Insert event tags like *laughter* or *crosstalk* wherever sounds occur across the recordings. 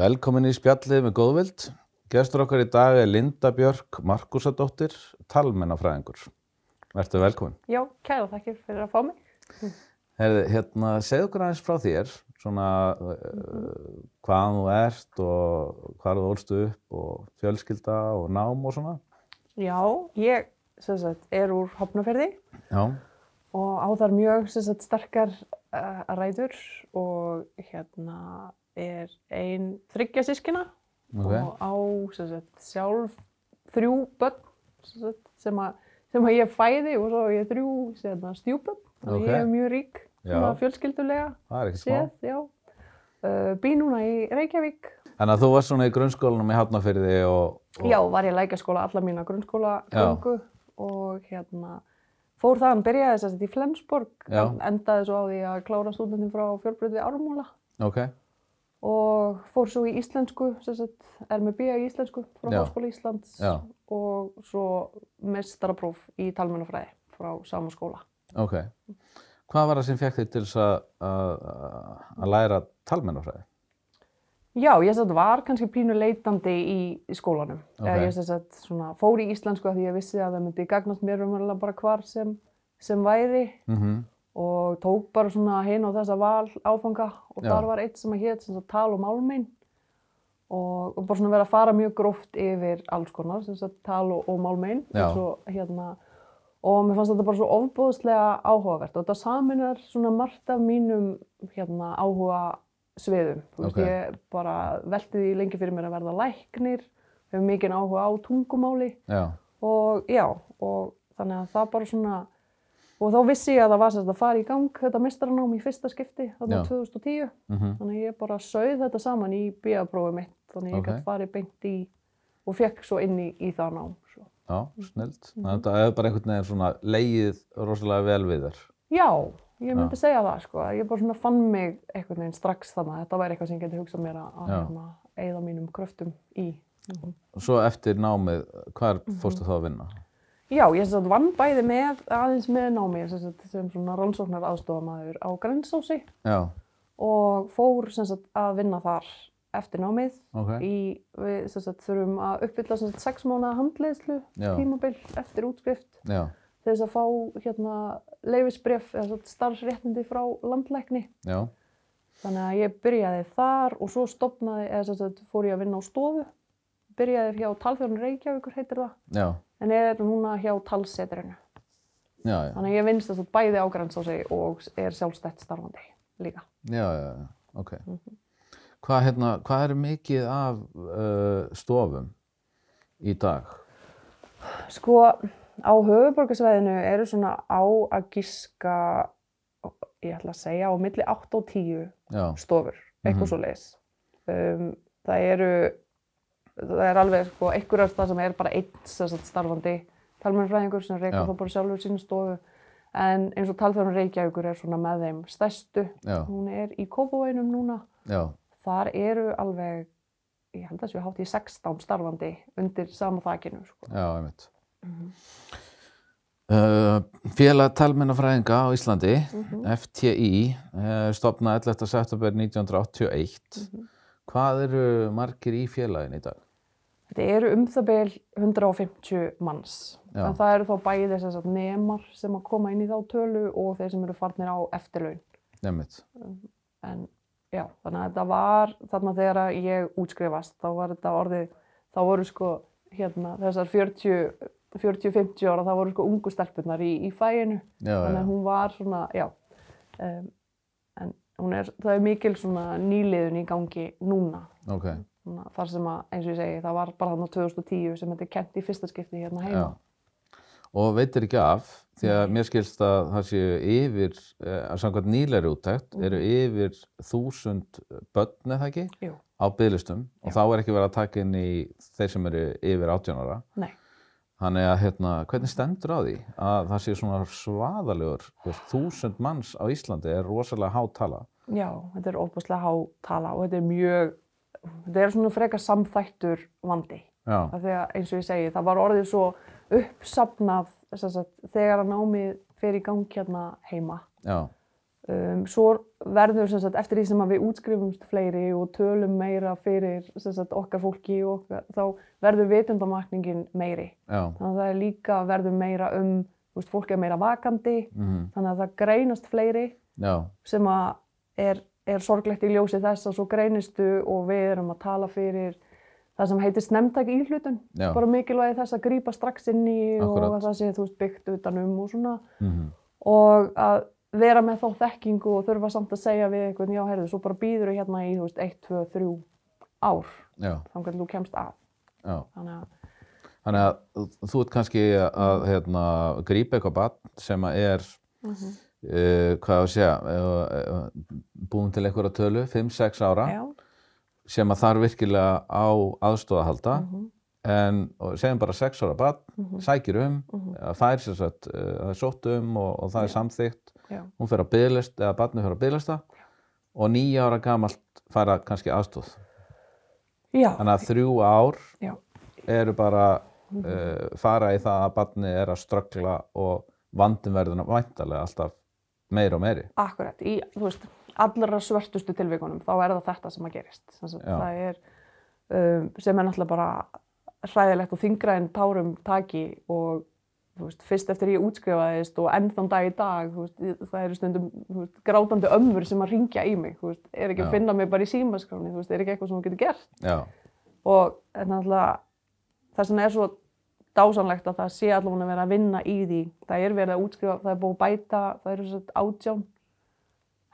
Velkomin í spjallið með góðvild. Gestur okkar í dag er Linda Björk Markusadóttir, talmennafræðingur. Verður velkomin. Já, kæra þakkir fyrir að fá mig. Herði, hérna, segð okkur aðeins frá þér, svona uh, hvaðan þú ert og hvað þú ólstu upp og fjölskylda og nám og svona. Já, ég sagt, er úr Hopnaferði Já, og á þar mjög sagt, sterkar uh, ræður og hérna er ein þryggja sískina ok. og á sagt, sjálf þrjú börn sagt, sem, að, sem að ég fæði og svo ég þrjú stjúbörn. Þannig Ok. ég er mjög rík fjölskyldulega séð. Uh, bý núna í Reykjavík Þannig að þú varst svona í grunnskólanum í Hafnarfyrði og, og Já, var ég lækjaskóla alla mína grunnskóla Já. göngu og hérna fór þaðan, byrjaði þess að í Flensborg endaði svo á því að klára stúdendin frá fjölbröð við Ármúla ok, og fór svo í íslensku, er með bíja í íslensku frá. Háskóla Íslands Já. og svo mestarapróf í talmennafræði frá sama skóla. ok. Hvað var það sem fekk þig til að, að, að læra talmennafræði? Já, ég var kannski pínu leitandi í, skólanum. Ok. Okay. Ég sem sagt svona, fór í íslensku af því ég vissi að það myndi gagnast mér umverulega bara hvar sem, sem væri Mm og tók bara svona hinn á þessa val áfanga og Já. þar var eitt sem að hétt sem sagt tal og málmein og, og bara svona verið að fara mjög gróft yfir alls konar sem sagt tal og, og málmein Já. og, svo, hérna, og mér fannst þetta bara svo ofbúðslega áhugavert og þetta saminar svona margt af mínum hérna, áhuga sviðum. Þú veist, Ok. ég bara velti því lengi fyrir mér að verða læknir, hefur mikinn áhuga á tungumáli Já, og já, og þannig að það bara svona og þá vissi ég að það var sérst að fara í gang þetta mestaranám í fyrsta skipti þarna Já. 2010 mm þannig að ég bara sauð þetta saman í BA-prófið mitt þannig ég Ok. gæti farið beint í og fekk svo inn í, í það nám svo. já, snilt. Mm Þetta hefur bara einhvern veginn svona leið rosalega vel við þér. Já, ég myndi segja það sko ég bara svona fann mig einhvern veginn strax þannig að þetta væri eitthvað sem ég geti hugsað mér að, Já. hérna, eigða mínum kröftum í Mhm. Svo eftir námið, hvar fórstu þá að vinna? Já, ég sem sagt vann bæði með aðeins með námi. Sem, sagt, sem svona rannsóknar aðstofamæður á Grensási Já, og fór sem sagt, að vinna þar eftir námið ok. í, við sem sagt, þurfum að uppfylla sem sagt, sex mánuða handleiðslu Já. tímabil eftir útskrift Já, til þess að fá hérna, leifisbref eða starfsréttindi frá landlækni. Já, þannig að ég byrjaði þar og svo stopnaði, eða sem sagt, fór ég að vinna á stofu byrjaði hjá Talþjórn Reykjavíkur heitir það já, en er núna hjá Talsetrinu þannig að ég vinst að bæði á Grensási og er sjálfstætt starfandi líka já, já, ok. Hvað, hérna, hvað er mikið af uh, stofum í dag? Sko, á höfuborgarsvæðinu eru svona á að giska, ég ætla að segja, á milli 8 og 10 Já, stofur, eitthvað Mhm. svo leis. Um, það eru, það er alveg, sko, einhverjar það sem er bara einn starfandi talmennfræðingur sem reykur þá bara sjálfur sínu stofu. En eins og talþjórn Reykjavíkur er svona með þeim stærstu. já, Hún er í Kópavóinum núna. já, Þar eru alveg, ég held að þessu hátt í 16 starfandi undir sama þakinu, sko. já, einmitt. Uh, Félag talmennafræðinga á Íslandi, FTI, uh, stopnað 11. september 1981. Hvað eru margir í félagin í dag? Þetta eru um það beil 150 manns. Já. En það eru þá bæði þess að nemar sem að koma inn í þá tölu og þeir sem eru farnir á eftirlaun. Nefnitt. En já, þannig að þetta var þarna þegar ég útskrifast, þá var þetta orðið, þá voru sko hérna þessar 40 40-50 ára, þá voru sko ungu stelpunar í, í fæinu. Já, Þannig já, að hún var svona, já, um, er, það er mikil nýliðun í gangi núna. ok. Svona, þar sem að, eins og ég segi, það var bara þarna 2010 sem þetta er kent í fyrsta skipti hérna heima. Já. Og veitir ekki af, því að mér skilst að það séu yfir, að samkvæmt nýleiri úttækt, eru yfir þúsund börn eða ekki Jú, á bygglistum og þá er ekki verið að taka inn í þeir sem eru yfir 18 ára. nei. Þannig að hérna, hvernig stendur á því að það sé svona svaðalegur, þúsund manns á Íslandi er rosalega há tala. Já, þetta er óbúslega há tala og þetta er mjög, þetta er svona frekar samþættur vandi. Já, Af því að eins og ég segi, það var orðið svo uppsafnað sem sagt, þegar að námið fer í gang hérna heima. já, Um, svo verður sagt, eftir því sem við útskrifumst fleiri og tölum meira fyrir sagt, okkar fólki og okkar, þá verður vitundamakningin meiri. Já. Þannig að það er líka verður meira um, veist, fólk er meira vakandi, Mm þannig að það greinast fleiri Já. sem er, er sorglegt í ljósi þess að svo greinistu og við erum að tala fyrir það sem heitir snemntæk íhlutun. Já. Bara mikilvægi þess að grípa strax inn í Akkúrat. og að það sé, þú veist, byggt utanum og svona Mm og að vera með þá þekkingu og þurfa samt að segja við einhvern, já, heyrðu, svo bara býður hérna í, þú veist, 1, 2, 3 ár Já. þannig að þú kemst að. Þannig að, Þannig að þú- ert kannski að hérna, grípa eitthvað barn sem að er, Mhm. uh, hvað að segja, uh, búin til einhverja tölu, 5-6 ára, já, sem að þarf virkilega á aðstóða að halda, mhm, en segjum bara 6 ára barn, mhm, sækir um, mhm, að fær sér sett, uh, það er sótt um og, og það er samþygt, já, hún fer að byðlist, eða barnið fer að byðlista og nýja ára gamalt fara kannski aðstóð. já, Þannig að þrjú ár já, eru bara uh, fara í það að barni er að ströggla og vandin verður væntalega alltaf meira og meiri. akkurat, í, þú veist, allra svörtustu tilvíkunum, þá er það þetta sem að gerist. Sem, það er, um, sem er náttúrulega bara hræðilegt og þingra en tárum taki og veist, fyrst eftir ég útskrifaðist og enn þann dag í dag, veist, það eru stundum veist, grátandi ömmur sem að ringja í mig, er ekki Já. að finna mig bara í símaskráni, er ekki eitthvað sem þú getur gert. Já, Og þetta þess vegna er svo dásanlegt að það sé allavega að vera að vinna í því. Það er verið að útskrifa, það er búið að bæta, það eru svo átján,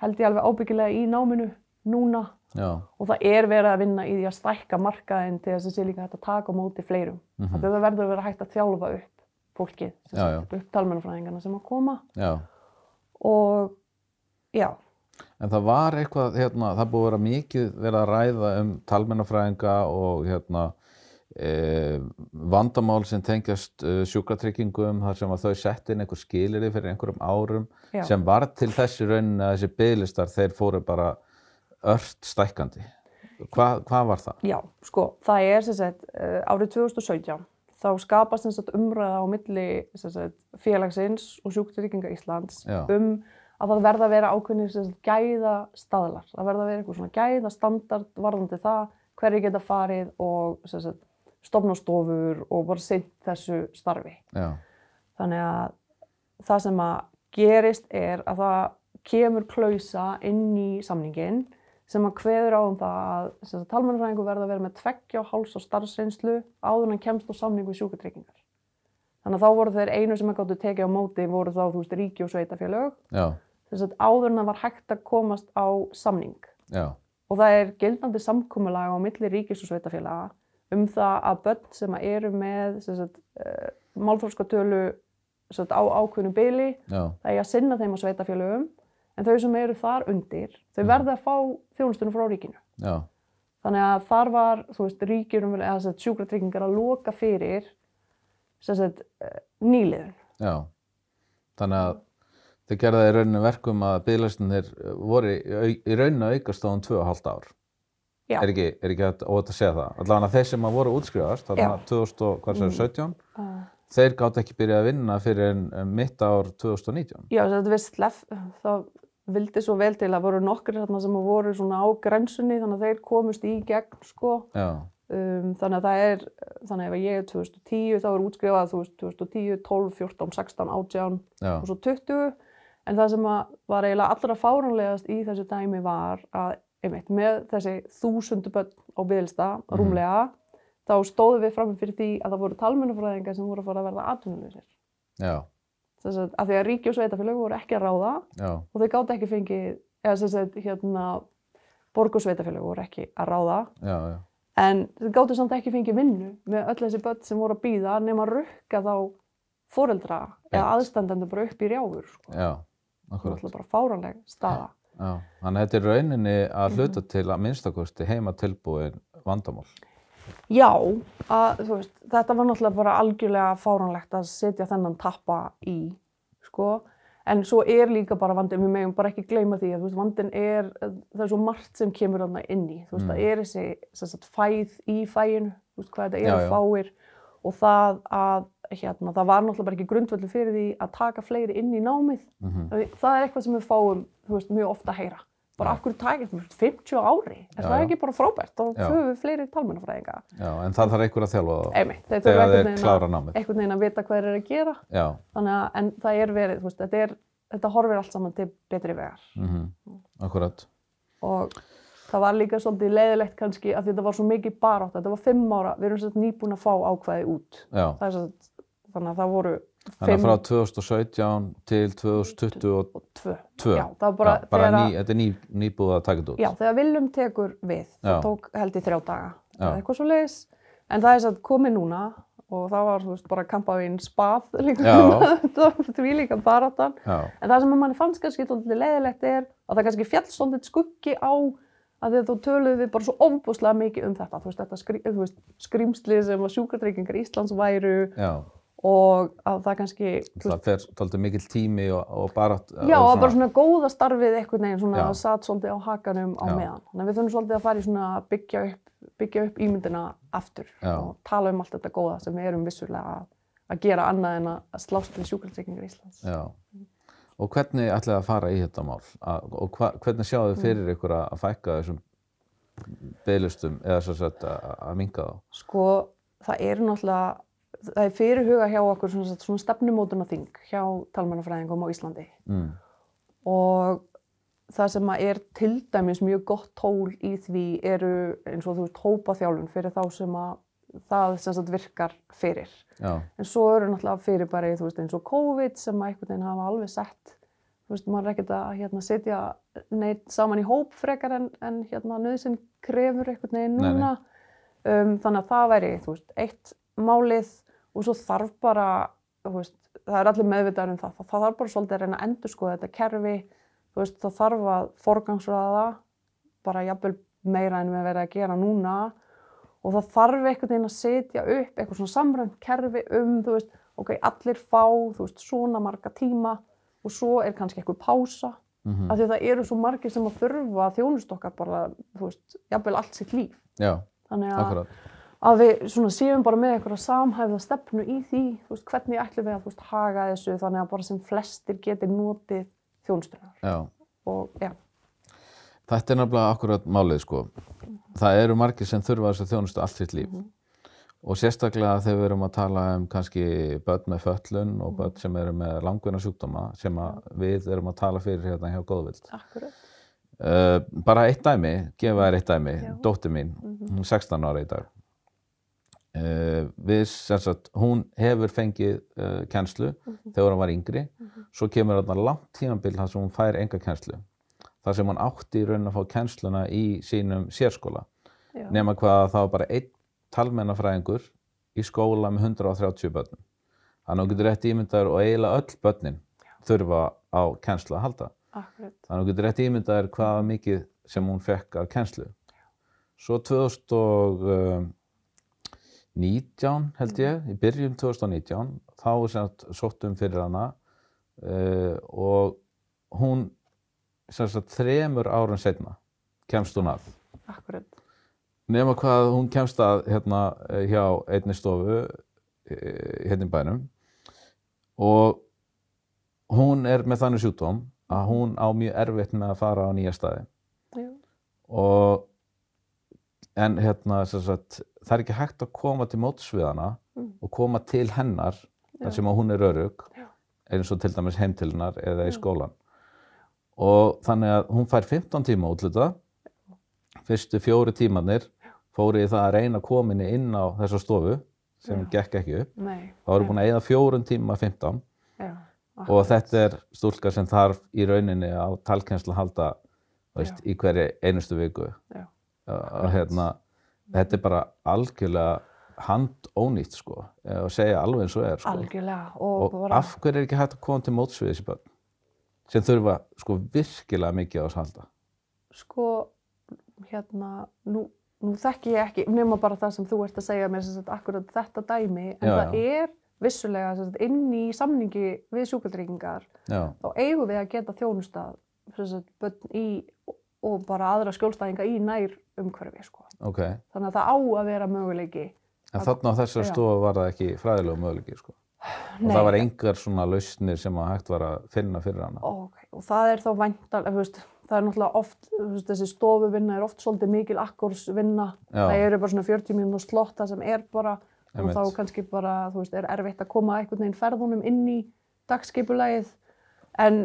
held ég alveg ábyggilega í náminu núna já, og það er verið að vinna í því að stækka markaðinn til þess að sé líka hægt að taka á móti fleirum. Mm Mhm. Það verður að vera hægt að þjálfa upp fólkið, talmennafræðingarna sem að koma já. og já, En það var eitthvað, hérna, það búið að vera mikið verið að ræða um talmennafræðinga og hérna, e, vandamál sem tengjast e, sjúkratryggingum þar sem að þau sett inn einhver skiliri fyrir einhverjum árum já, sem var til þessi raunin að þessi bygglistar þeir fóru bara ört stækkandi. Hva, hvað var það? Já, sko, það er sem sagt, uh, árið 2017 þá skapast sem sagt, umræða á milli sagt, félagsins og sjúktrygginga Íslands Já. um að það verða að vera ákveðnir gæða staðlar. Það verða að vera eitthvað svona gæða standard varðandi það hverju geta farið og sagt, stofna stofur og bara sinn þessu starfi. Já, Þannig að það sem að gerist er að það kemur klausa inn í samningin sem að kveður á um það að talmennafræðingur verða að vera með tveggja og háls á starfsreynslu áður en kemst á samningu sjúkatryggingar. Þannig að þá voru þeir einu sem að gáttu tekið á móti voru þá, þú veist, ríki og sveitafélög. já, Þess að áður en það var hægt að komast á samning. já, Og það er gildandi samkomulag á milli ríkis og sveitafélaga um það að börn sem að eru með sem sagt, á ákveðnu byli það er að sinna þeim á sveitafélögum en þau sem eru þar undir, þau Mhm. verða að fá þjónustunum frá ríkinu. já, Þannig að þar var, þú veist, ríkjurum eða sem sagt, sjúkratryggingar að loka fyrir sagt, eh, nýliðun. já. Þannig að þið gerða í rauninu verkum að bygglistinir voru í, í rauninu aukast á um 2,5 ár. Já. Er ekki, er ekki óvægt að segja það? Allavega þeir sem að voru útskrifast, þarna Já. 2017, Uh, þeir gátt ekki byrjað að vinna fyrir um, mitt ár 2019. já, að við sleff, það vildi svo vel til að voru nokkri þarna sem voru svona á grensunni þannig að þeir komust í gegn, sko. Um, þannig að það er, þannig að ef ég er 2010 þá er útskrifað þú veist 2010, 12, 14, 16, 18 já, og svo 20 en það sem var eiginlega allra fáranlegast í þessu dæmi var að einmitt með þessi þúsundu börn á byggðlista rúmlega þá stóðum við fram fyrir því að það voru talmennafræðingar sem voru að fara að verða atvinnuleysir. já, Þess að, að því að ríki og sveitafélög voru ekki að ráða já, og þau gátt ekki fengið, eða sem sagt hérna borg og sveitafélög voru ekki að ráða já, já, En þau gáttu samt ekki fengið vinnu með öll þessi börn sem voru að býða nema að rukka þá foreldra eða aðstandendur bara upp í rjáfur. Sko. já, Það er akkurat. bara fáranleg staða. Já, þannig að þetta er rauninni að hluta til að minnstakosti heima tilbúin vandamál. Já, að, veist, þetta var náttúrulega bara algjörlega fáranlegt að setja þennan tappa í, sko. En svo er líka bara vandin, við megum bara ekki gleyma því að veist, vandin er, það er svo margt sem kemur þarna inn í. Þú veist, Mm. það er þessi sagt, fæð í fæinu, þú veist, hvað þetta eru já. fáir og það að hérna, það var náttúrulega bara ekki grundvöldu fyrir því að taka fleiri inn í námið. mhm, Það er eitthvað sem við fáum, þú veist, mjög ofta að heyra. Bara af hverju takið, þú veist, 50 ári, er það ekki bara frábært? Förum við fleiri talmennafræðinga. en það þarf einhver að þjálfa Einmitt, þegar þeir veginn klára námið. einhvern veginn að vita hvað þeir eru að gera. Að, en það er verið, veist, þetta er, þetta horfir allt saman til betri vegar. mhm, akkurat. Og það var líka svolítið leiðilegt kannski að þetta var svo mikið barátt. Þetta var fimm ára, við erum svolítið nýbúin að fá ákvæði út. Það er þannig að það voru þannig að frá 2017 til 2022, og tvö. Tvö. Já, það var bara, já, bara þegar að- ný, þetta er ný, nýbúið að taka þetta út. Já, þegar Viljum tekur við, það tók held í þrjá daga, Já. eða eitthvað svo leiðis, en það er satt komið núna og það var, veist, bara kampaðinn spað líka, *laughs* það var því líka baráttan. Já, En það sem að manni fannst kannski svolítið leiðilegt er að það kannski fjall svolítið skuggi á að þú töluðu við bara svo ofbúslega mikið um þetta, þú veist, þetta skrí, þú veist, skrýmsli sem að sjúkratryggingar Íslands væru já, og að það kannski, það fer tóltið mikill tími og, og bara... Já, og bara svona góða starfið einhvern veginn, svona Já. satt svolítið á hakanum á Já. meðan. Þannig að við þurfum svolítið að fara í svona að byggja upp, byggja upp ímyndina aftur Já. og tala um allt þetta góða sem við erum vissulega að, að gera annað en að slást við sjúkratryggingar Íslands. Já, og hvernig ætlaði að fara í þetta mál? Að, og hva, hvernig sjáðu þið fyrir ykkur að, að fækka þessum bygglistum eða svo að, að minka þá? Sko, það er náttúrulega, það er fyrirhuga hjá okkur svona, svona, stefnumótuna þing hjá talmannafræðingum á Íslandi Mm. og það sem er til dæmis mjög gott tól í því eru eins og þú veist hópaþjálfun fyrir þá sem að það sem sagt virkar fyrir. Já, En svo eru náttúrulega fyrir bara veist eins og COVID sem að einhvern veginn hafa alveg sett þú veist maður er ekkert að hérna setja neitt saman í hóp frekar en, en hérna nöðsinn krefur einhvern veginn Nei, nei. núna. Um, þannig að það væri þú veist eitt málið og svo þarf bara veist það er allir meðvitaður um það. það. Þarf bara svolítið að reyna að endurskoða þetta kerfi veist það þarf að forgangsraða bara jafnvel meira en við verðum að gera núna og það þarf einhvern veginn að setja upp eitthvað svona samrænt kerfi um, þú veist, ok, allir fá, þú veist, svona marga tíma og svo er kannski eitthvað pása, mm af því að það eru svo margir sem að þurfa að þjónust okkar bara, þú veist, jafnvel allt sitt líf. já, Þannig að, akkurat. Að við svona séum bara með einhverja samhæfða stefnu í því, veist, hvernig ætlum við að, veist, haga þessu þannig að bara sem flestir geti notið þjónustunar. Já, Og, já, þetta er nefnilega akkurat málið sko. Það eru margir sem þurfa þess að þjónustu allt sitt líf. Og sérstaklega þegar við erum að tala um kannski börn með föllun og börn sem eru með langvinna sjúkdóma sem við erum að tala fyrir hérna hjá Góðvild. akkurat. Uh, bara eitt dæmi, gefa þér eitt dæmi, Já. dóttir mín, hún er 16 ára í dag. Uh, við, sagt, hún hefur fengið uh, kennslu þegar hún var yngri, svo kemur þarna langt tímabil þar sem hún fær enga kennslu. Þar sem hún átti í raun að fá kennsluna í sínum sérskóla. Já, Nema hvað að það var bara einn talmennafræðingur í skóla með 130 börnum. Þannig að hún getur rétt ímyndaður og eiginlega öll börnin þurfa á kennslu að halda. akkurat. Þannig að þú getur rétt ímyndaðir hvað mikið sem hún fekk af kennslu. Svo 2019 held ég, í byrjun 2019, þá er sem sagt sótt um fyrir hana uh, og hún sem sagt þremur árum setna kemst hún að. Akkurat. Nefna hvað hún kemst að hérna eh, hjá einni stofu eh, hérna í bænum og hún er með þannig sjúkdóm að hún á mjög erfitt með að fara á nýja staði Já, og en hérna sagt, það er ekki hægt að koma til móts við hana Mm. og koma til hennar þar sem að hún er örug eins og til dæmis heim til hennar eða í skólan og þannig að hún fær 15 tíma útluta fyrstu fjóri tímanir fóru í það að reyna kominni inn á þessa stofu sem Já. gekk ekki upp. Nei. þá eru búin að eyða fjórun tíma 15 Já, og þetta er stúlka sem þarf í rauninni á talkenslu að halda veist, í hverju einustu viku. Já. Og hérna þetta er bara algjörlega handónýtt sko og segja alveg eins og er sko. Algjörlega. Og, og bara, af hverju er ekki hægt að koma til móts við þessi börn sem þurfa sko virkilega mikið á þess að halda sko, hérna, nú, nú þekki ég ekki, nema bara það sem þú ert að segja mér, sem sagt, akkurat þetta dæmi, en Já, það er vissulega sagt, inn í samningi við sjúkvöldryggingar, já, þá eigum við að geta þjónustað börn í og bara aðra skjólstæðinga í nær umhverfi, sko. ok, Þannig að það á að vera möguleiki En þarna á þessar stofu var það ekki fræðilegu möguleiki, sko. Og það var engar svona lausnir sem að hægt var að finna fyrir hana. Ok, og það er þá væntal, það er náttúrulega oft, veist, þessi stofuvinna er oft svolítið mikil akkursvinna. Það eru bara svona 40 mínútur slotta sem er bara, og þá kannski bara, þú veist, er erfitt að koma einhvern veginn ferðunum inn í dagskipulægið. En,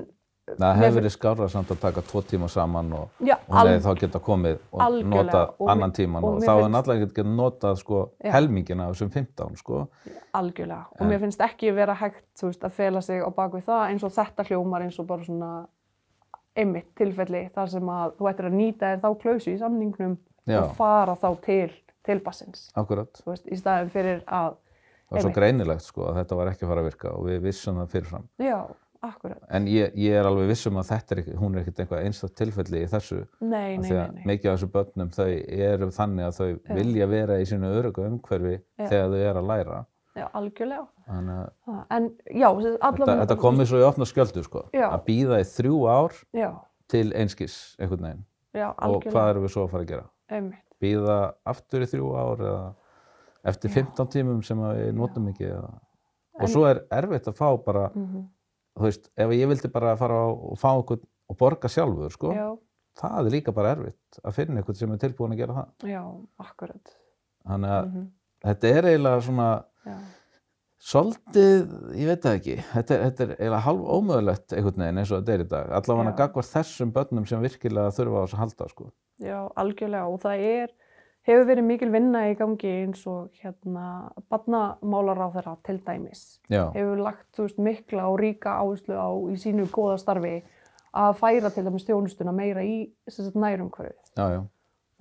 Það hefur verið skárra samt að taka tvo tíma saman og, já, og leið þá geta komið og nota og annan tíman og og, þá finnst- náttúrulega ekki geta notað sko helmingina af þessum 15 sko. algjörlega. Og En- mér finnst ekki vera hægt, veist, að fela sig á bakvið það eins og þetta hljómar eins og bara svona einmitt tilfelli þar sem að þú ættir að nýta þér þá klausu í samningnum Já. og fara þá til, til bassins. Akkurat. Þú veist, í staðin fyrir að, Það var svo greinilegt sko að þetta var ekki að fara að virka og við vissum það fyrirfram. já, akkurat. En ég, ég er alveg vissum að þetta er hún er ekkert einhvað einstakt tilfelli í þessu. Nei, nei, nei, nei. mikið af þessu börnum þau eru þannig að þau Já. vilja vera í sínu öruga umhverfi Já. þegar þau eru að læra. Já, algjörlega. Þannig að En já, þetta, þetta komið svo í opna skjöldu sko. Já. Að býða í þrjú ár Já, til einskis einhvern veginn. já, Og algjörlega. hvað erum við svo að fara að gera? Einmitt. Býða aftur í þrjú ár eða eftir Já. 15 tímum sem við notum ekki. Eða... Og En- svo er erfitt að fá bara, Mm þú veist, ef ég vildi bara fara og fá okkur og borga sjálfur, sko, Já, það er líka bara erfitt að finna einhvern sem er tilbúin að gera það. já, akkurat. Þannig að Mm þetta er eiginlega svona Já, svolítið, ég veit það ekki, þetta er, þetta er eiginlega halv ómögulegt einhvern veginn eins og þetta er í dag. Allavega Já. gagvar þessum börnum sem virkilega þurfa á þess að halda, sko. já, algjörlega. Og það er, hefur verið mikil vinna í gangi eins og hérna, barnamálar á þeirra til dæmis. Já, Hefur lagt, veist, mikla og ríka áherslu á í sínu góða starfi að færa til dæmis þjónustuna meira í nærumhverfið.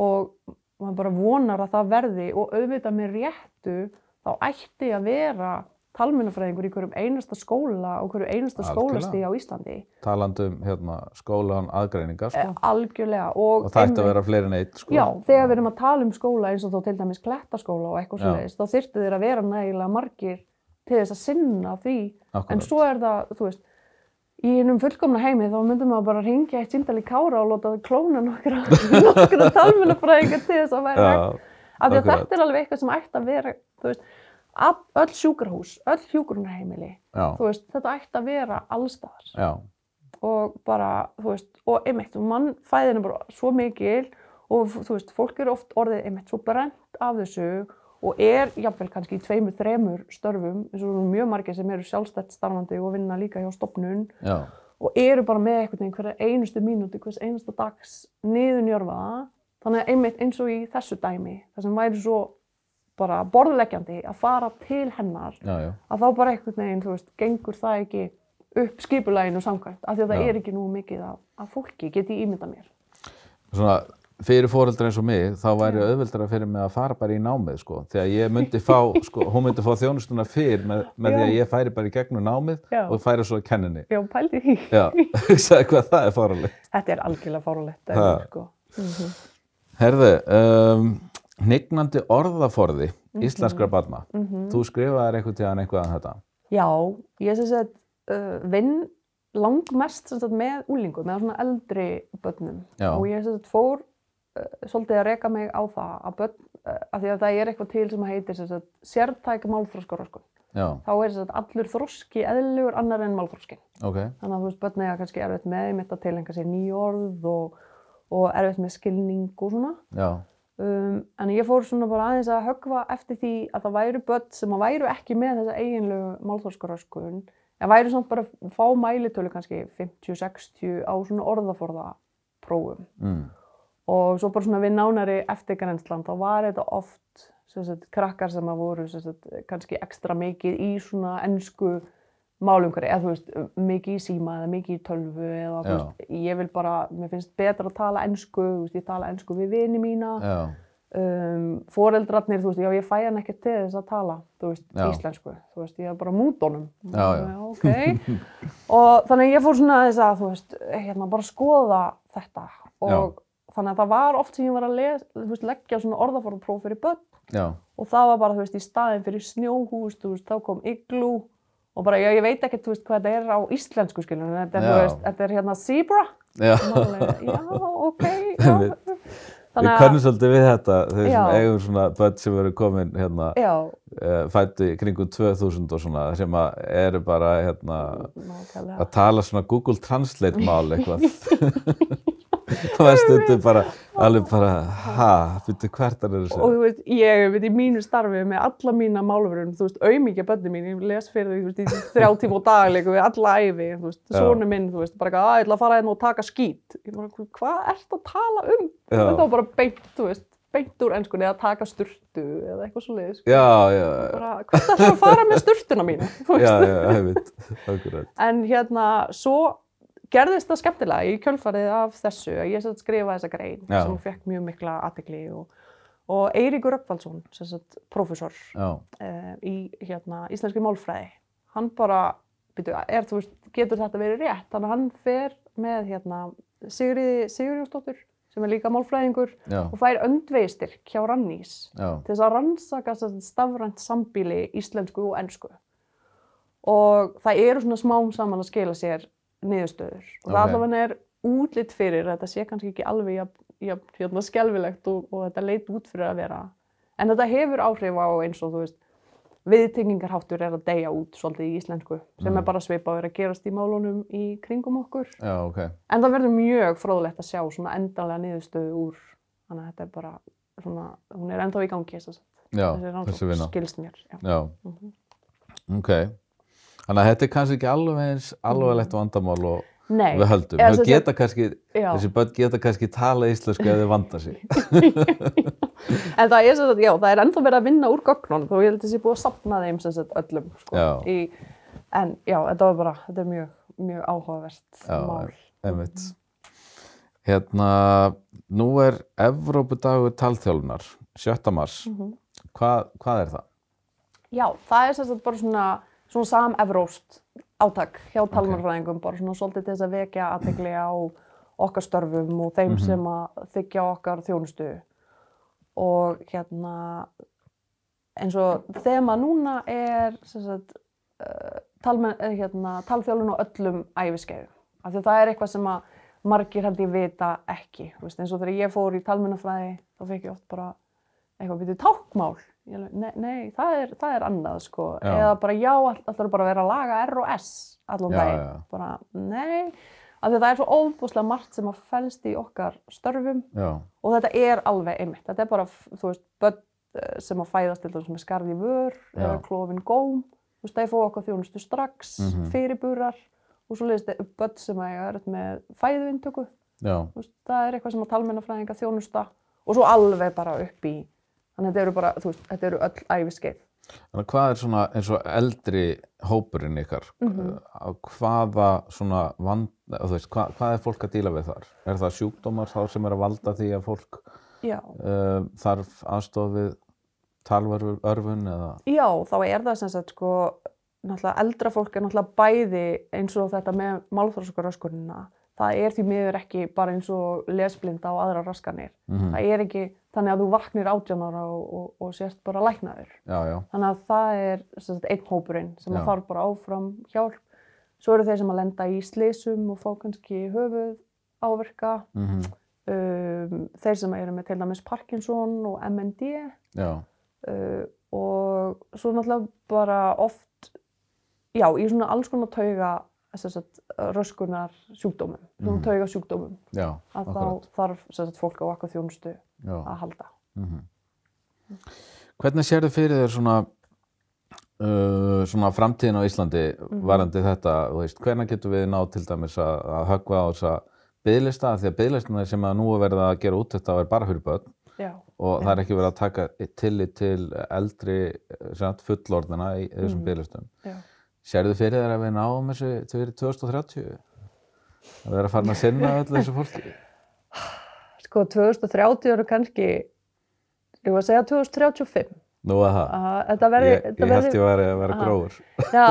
og maður bara vonar að það verði og auðvitað með réttu þá ætti að vera talmennafræðingur í hverjum einasta skóla og hverju einasta skólasti á Íslandi talandi um hérna, skólan aðgreiningar, sko. Eh, algjörlega og, og það ætti að vera fleiri en eitt, sko. Já, þegar við erum að tala um skóla eins og þá til dæmis klettaskóla og eitthvað Já. svoleiðis, þá þyrftu þeir að vera nægilega margir til þess að sinna því. Akkúrat. En svo er það, þú veist, í hennum fullkomna heimi þá myndum maður bara ringja eitt síndal í kára og láta það klóna nokkra, *laughs* nokkra talmennafræðingar til þess að vera. Af því að akkurat. þetta er alveg eitthvað sem ætti að vera, þú veist, öll sjúkrahús, öll þú veist, þetta ætti að vera allstaðar já, og bara, veist, og einmitt, mannfæðin er bara svo mikil og þú veist, fólk eru oft orðið einmitt svo brent af þessu og er jafnvel kannski í tveimur, þremur störfum, eins og mjög margir sem eru sjálfstætt starfandi og vinna líka hjá stopnun já, og eru bara með einhvern veginn einustu mínúti, hvers einasta dags niðurnjörfaða. Þannig að einmitt eins og í þessu dæmi, það sem væri svo bara borðleggjandi að fara til hennar, já, já, að þá bara einhvern veginn, þú veist, gengur það ekki upp skipulaginu samkvæmt, af því að það Já. er ekki nú mikið af, af fólki, get ég ímyndað mér. svona fyrir fóreldra eins og mig þá væri auðveldara fyrir mig að fara bara í námið sko, því að ég myndi fá *laughs* sko, hún myndi fá þjónustuna fyrr með, með því að ég færi bara í gegnum námið og færi svo að kenninni Já, pældi því. *laughs* það er fáralegt Þetta er algjörlega fárulegt, Ha. sko. Mm herðu, um, hnignandi orðaforði Mhm. íslenskra barna þú skrifaðir einhvern tíðan eitthvað um þetta Já, ég sem sagt uh, vinn langmest sagt, með úlingum, með svona eldri börnum Já. og ég sem sagt fór uh, svolítið að reka mig á það að börn, uh, að því að það er eitthvað til sem heitir sértæk málþróskaröskun. já, Þá er sagt allur þroski eðlugur annar en málþroskin. ok, Þannig að þú veist, börn eiga kannski erfitt með einmitt að tilhenga sér nýju orð og, og erfitt með skilning og svona. já, Um, en ég fór svona bara aðeins að höggva eftir því að það væru börn sem að væru ekki með þessa eiginlegu málþórskaröskun en væru samt bara að fá mælitölu kannski 50-60 á svona orðaforðaprófum mm. og svo bara svona við nánari eftirgrenslan þá var þetta oft sem sagt, krakkar sem að voru sagt, kannski ekstra mikið í svona ennsku málumhverfi, eða þú veist, mikið í síma eða mikið í tölvu eða þú Já. veist, ég vil bara, mér finnst betra að tala ennsku, þú veist, ég tala ennsku við vini mína já, um, foreldrarnir, þú veist, já ég fæ hann ekkert til þess að tala, þú veist, Já. íslensku, þú veist, ég er bara mútonum. Já, já. ok. *laughs* og þannig ég fór svona þess að, þú veist, hérna bara skoða þetta og þannig að það var oft sem ég var að les, veist, leggja svona orðaforðapróf fyrir börn já, og það var bara, þú veist, í staðin fyrir snjóhús, þú veist, þá kom iglú og bara, já, ég veit ekkert, þú veist, hvað þetta er á íslensku, skiljum, þetta er, þú veist, þetta er hérna zebra. já, alveg, já, ok, já. *laughs* Við Þannig kannum svolítið við þetta, þau sem eigum svona börn sem eru komin hérna, uh, fættu í kringum 2000 og svona, sem að eru bara hérna, nákvæmlega. að tala svona Google Translate mál eitthvað. *laughs* *laughs* *laughs* Það var stundum bara, alveg bara, ha, byrju hvert er Og þessu? þú veist, ég veit í mínu starfi með alla mína málverun, þú veist, auðmikið bönni mín, ég les fyrir þau, þú veist, í þrjá tíma og dagleiku við alla æfi, þú veist, Já. sonu minn, þú veist, bara eitthvað, að ég ætla að fara hérna og taka skít. Ég bara, hvað ert að tala um? Já. Þetta var bara beint, þú veist, beint úr ennskunni eða taka sturtu eða eitthvað svo leiðis. Já, já, Bara, hvað ætla að fara með sturtuna mína? *laughs* Gerðist það skemmtilega í kjölfarið af þessu að ég skrifa þessa grein Já. sem fekk mjög mikla aðtegli og, og Eiríkur professor Já, uh, í hérna, íslenski málfræði, hann bara, byrju, er, veist, getur þetta verið rétt? Þannig að hann fer með hérna, Sigriði Sigurjónsdóttur, sem er líka málfræðingur já, og fær öndvegisstyrk hjá Rannís já, til þess að rannsaka stafrænt sambíli íslensku og ennsku. Og það eru svona smám saman að skila sér niðurstöður. Og það Ok. allavega er útlitt fyrir, þetta sé kannski ekki alveg jafn, jafn hérna, skelfilegt og, og þetta leit út fyrir að vera. En þetta hefur áhrif á eins og þú veist, viðtengingarháttur er að deyja út svolítið í íslensku, sem er bara svipað að vera að gerast í málunum í kringum okkur. já, ok. En það verður mjög fróðlegt að sjá svona endanlega niðurstöðu úr, þannig að þetta er bara svona, hún er ennþá í gangi þess að skilst mér. Já. Já, Mhm. ok. Þannig að þetta er kannski ekki alveg eins alvarlegt vandamál og Nei, við höldum. Þau geta kannski, já. þessi börn geta kannski tala íslensku ef þau vanda sig. *laughs* en það er, sem sagt, já, það er ennþá verið að vinna úr gögnunum og ég held að þessi búið að sapna þeim sem sagt öllum. Sko, Já. í, en já, þetta var bara, þetta er mjög, mjög áhugavert Já, mál. Einmitt. Hérna, nú er Evrópudagur talþjólunar, 7. mars. Mhm. Hvað, hvað er það? Já, það er sem sagt bara svona, svona sam-evróst átak hjá talmannfræðingum, bara svona svolítið til þess að vekja aðtegli á okkar störfum og þeim sem að þykja okkar þjónustu. Og hérna, eins og þema núna er sagt, uh, talmen, eh, hérna, talþjálun á öllum æfiskeiðum. Af því að það er eitthvað sem að margir held ég vita ekki. Þú Veist, eins og þegar ég fór í talmennafræði, þá fekk ég oft bara eitthvað byrju tákmál. Nei, nei það, er, það er annað sko. Já. Eða bara já, all- ætlarðu bara vera að laga R og S allan daginn. Bara nei, af því að það er svo óbúslega margt sem að felst í okkar störfum Já, og þetta er alveg einmitt. Þetta er bara, þú veist, börn eh, sem að fæðast til þess með skarði vör eða Já. klofin góm. Þú veist, þeir fá okkar þjónustu strax, Mhm. fyrirburar og svo leiðist börn sem að erfitt með fæðuintöku. það er eitthvað sem að talmennafræðinga þjónusta og svo alveg bara upp í þannig að þetta eru bara, þú veist, þetta eru öll æfiskeið. Þannig að hvað er svona eins og eldri hópurinn ykkar? Mhm. Á Hvaða svona vand, þú veist, hvað, hvað er fólk að díla við þar? Er það sjúkdómar þá sem er að valda því að fólk uh, þarf aðstof við talvörfun eða? Já, þá er það sem sagt sko, náttúrulega eldra fólk er náttúrulega bæði eins og þetta með málþróskuröskunina. Það er því miður ekki bara eins og lesblinda og aðra raskanir. Mm Það er ekki þannig að þú vaknir átján ára og, og, og sést bara læknaður. Þannig að það er sagt, einn hópurinn sem að þarf bara áfram hjálp. Svo eru þeir sem að lenda í slysum og fá kannski höfuð áverka. mm Um, þeir sem eru með til dæmis Parkinson og MND já, uh, og svo náttúrulega bara oft, já, í svona alls konar tauga sagt, röskunar sjúkdómum, svona Mhm. tauga sjúkdómum, já, að akkurat. þá þarf sagt, fólk á okkar þjónustu Já. að halda. Mm Hvernig sérðu fyrir þér svona, uh, svona framtíðin á Íslandi Mhm. varandi þetta, veist, hvernig getum við náð til dæmis að, að höggva á þessa byðlista, því að byðlistina sem að nú er verið að gera út þetta er bara fyrir börn Já, og það er ekki verið að taka tillit til eldri fullorðina í þessum Mhm. Sérðu fyrir þér að við náum þessu fyrir 2030? Að vera farin að sinna öllu þessu fólki? *sighs* Sko, 2030 eru kannski, ég var að segja 2035. Nú að það. Verði, Ég, ég held ég væri að vera. *laughs* Já,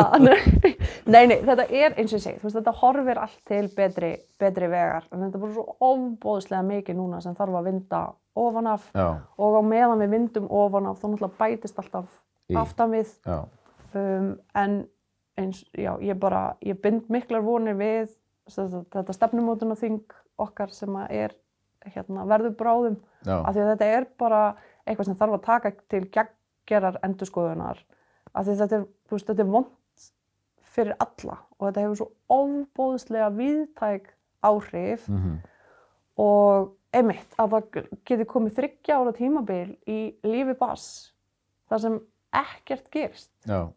*laughs* nei, nei, þetta er eins og ég segi, þetta horfir allt til betri, betri vegar, en þetta er bara svo ofbóðslega mikið núna sem þarf að vinda ofan af Já, og á meðan við vindum ofan af þá náttúrulega bætist alltaf aftan við, um, en eins, já, ég bara, ég bind miklar vonir við þetta stefnumótun og þing okkar sem að er hérna, verður bráðum. Já, af því að þetta er bara eitthvað sem þarf að taka til geggjarar endurskoðunar. Af því þetta er, veist, þetta er vond fyrir alla og þetta hefur svo ofbóðslega viðtæk áhrif. Mhm, og einmitt að það geti komið þryggja ára tímabil í lífi bass þar sem ekkert gerist. Já,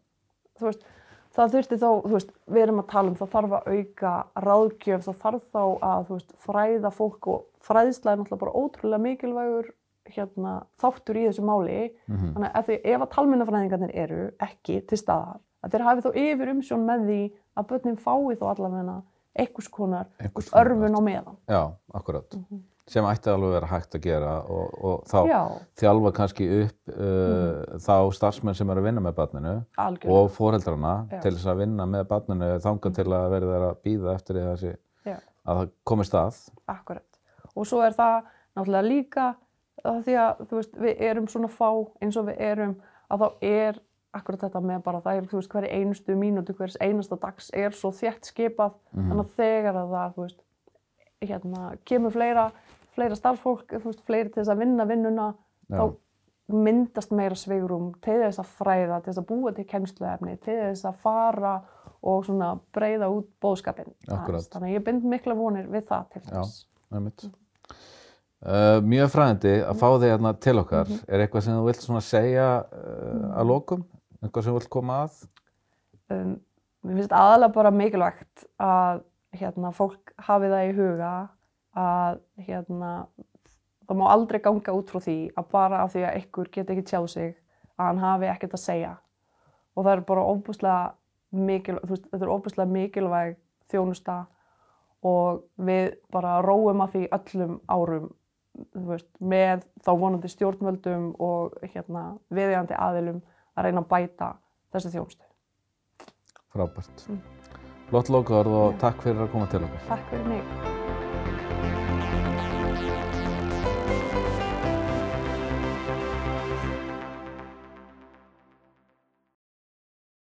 þú veist, það þurfti þá, þú veist, við erum að tala um það þarf að auka ráðgjöf, það þarf þá að, veist, fræða fólk og fræðsla er náttúrulega bara ótrúlega mikilvægur hérna, þáttur í þessu máli mhm, þannig að ef, að talmennafræðingarnir eru ekki til staðar, að þeir hafi þá yfir umsjón með því að börnin fái þá allavega einhvers konar örfun á meðan. já, akkurat. Sem ætti alveg að vera hægt að gera og, og þá Já, þjálfa kannski upp uh, þá starfsmenn sem eru að vinna með barninu algjörlega. og foreldrana Já. til þess að vinna með barninu þangað til að verða þeir að býða eftir þessi, Já. að það komist að. Akkurat. Og svo er það náttúrulega líka því að veist, við erum svona fá eins og við erum að þá er akkurat þetta með bara það er veist hverja einustu mínútu, hvers einasta dags er svo þétt skipað þannig að þegar að það þú veist, hérna, kemur fleira, fleira starfsfólk, þú veist, fleiri til þess að vinna vinnuna Já. þá myndast meira svigrum til þess að fræða, til þess að búa til kennsluefni, til þess að fara og svona breyða út bóðskapin. Akkurat. Þannig að ég bind mikla vonir við það til Já. þess. Einmitt. Uh, mjög fræðandi að fá þig hérna til okkar. Er eitthvað sem þú vilt svona segja uh, að lokum? Eitthvað sem þú vilt koma að? um, mér finnst aðalega bara mikilvægt að hérna, fólk hafi það í huga að hérna, það má aldrei ganga út frá því að bara af því að ykkur geti ekki tjáð sig að hann hafi ekkert að segja og það er bara ofbúslega mikilvæg, þetta er ofbúslega mikilvæg þjónusta og við bara róum að því öllum árum veist, með þá vonandi stjórnvöldum og hérna, viðjandi aðilum að reyna að bæta þessu þjónustu. Frábært. Flott lokaður og takk fyrir að koma til okkar. Takk fyrir mig.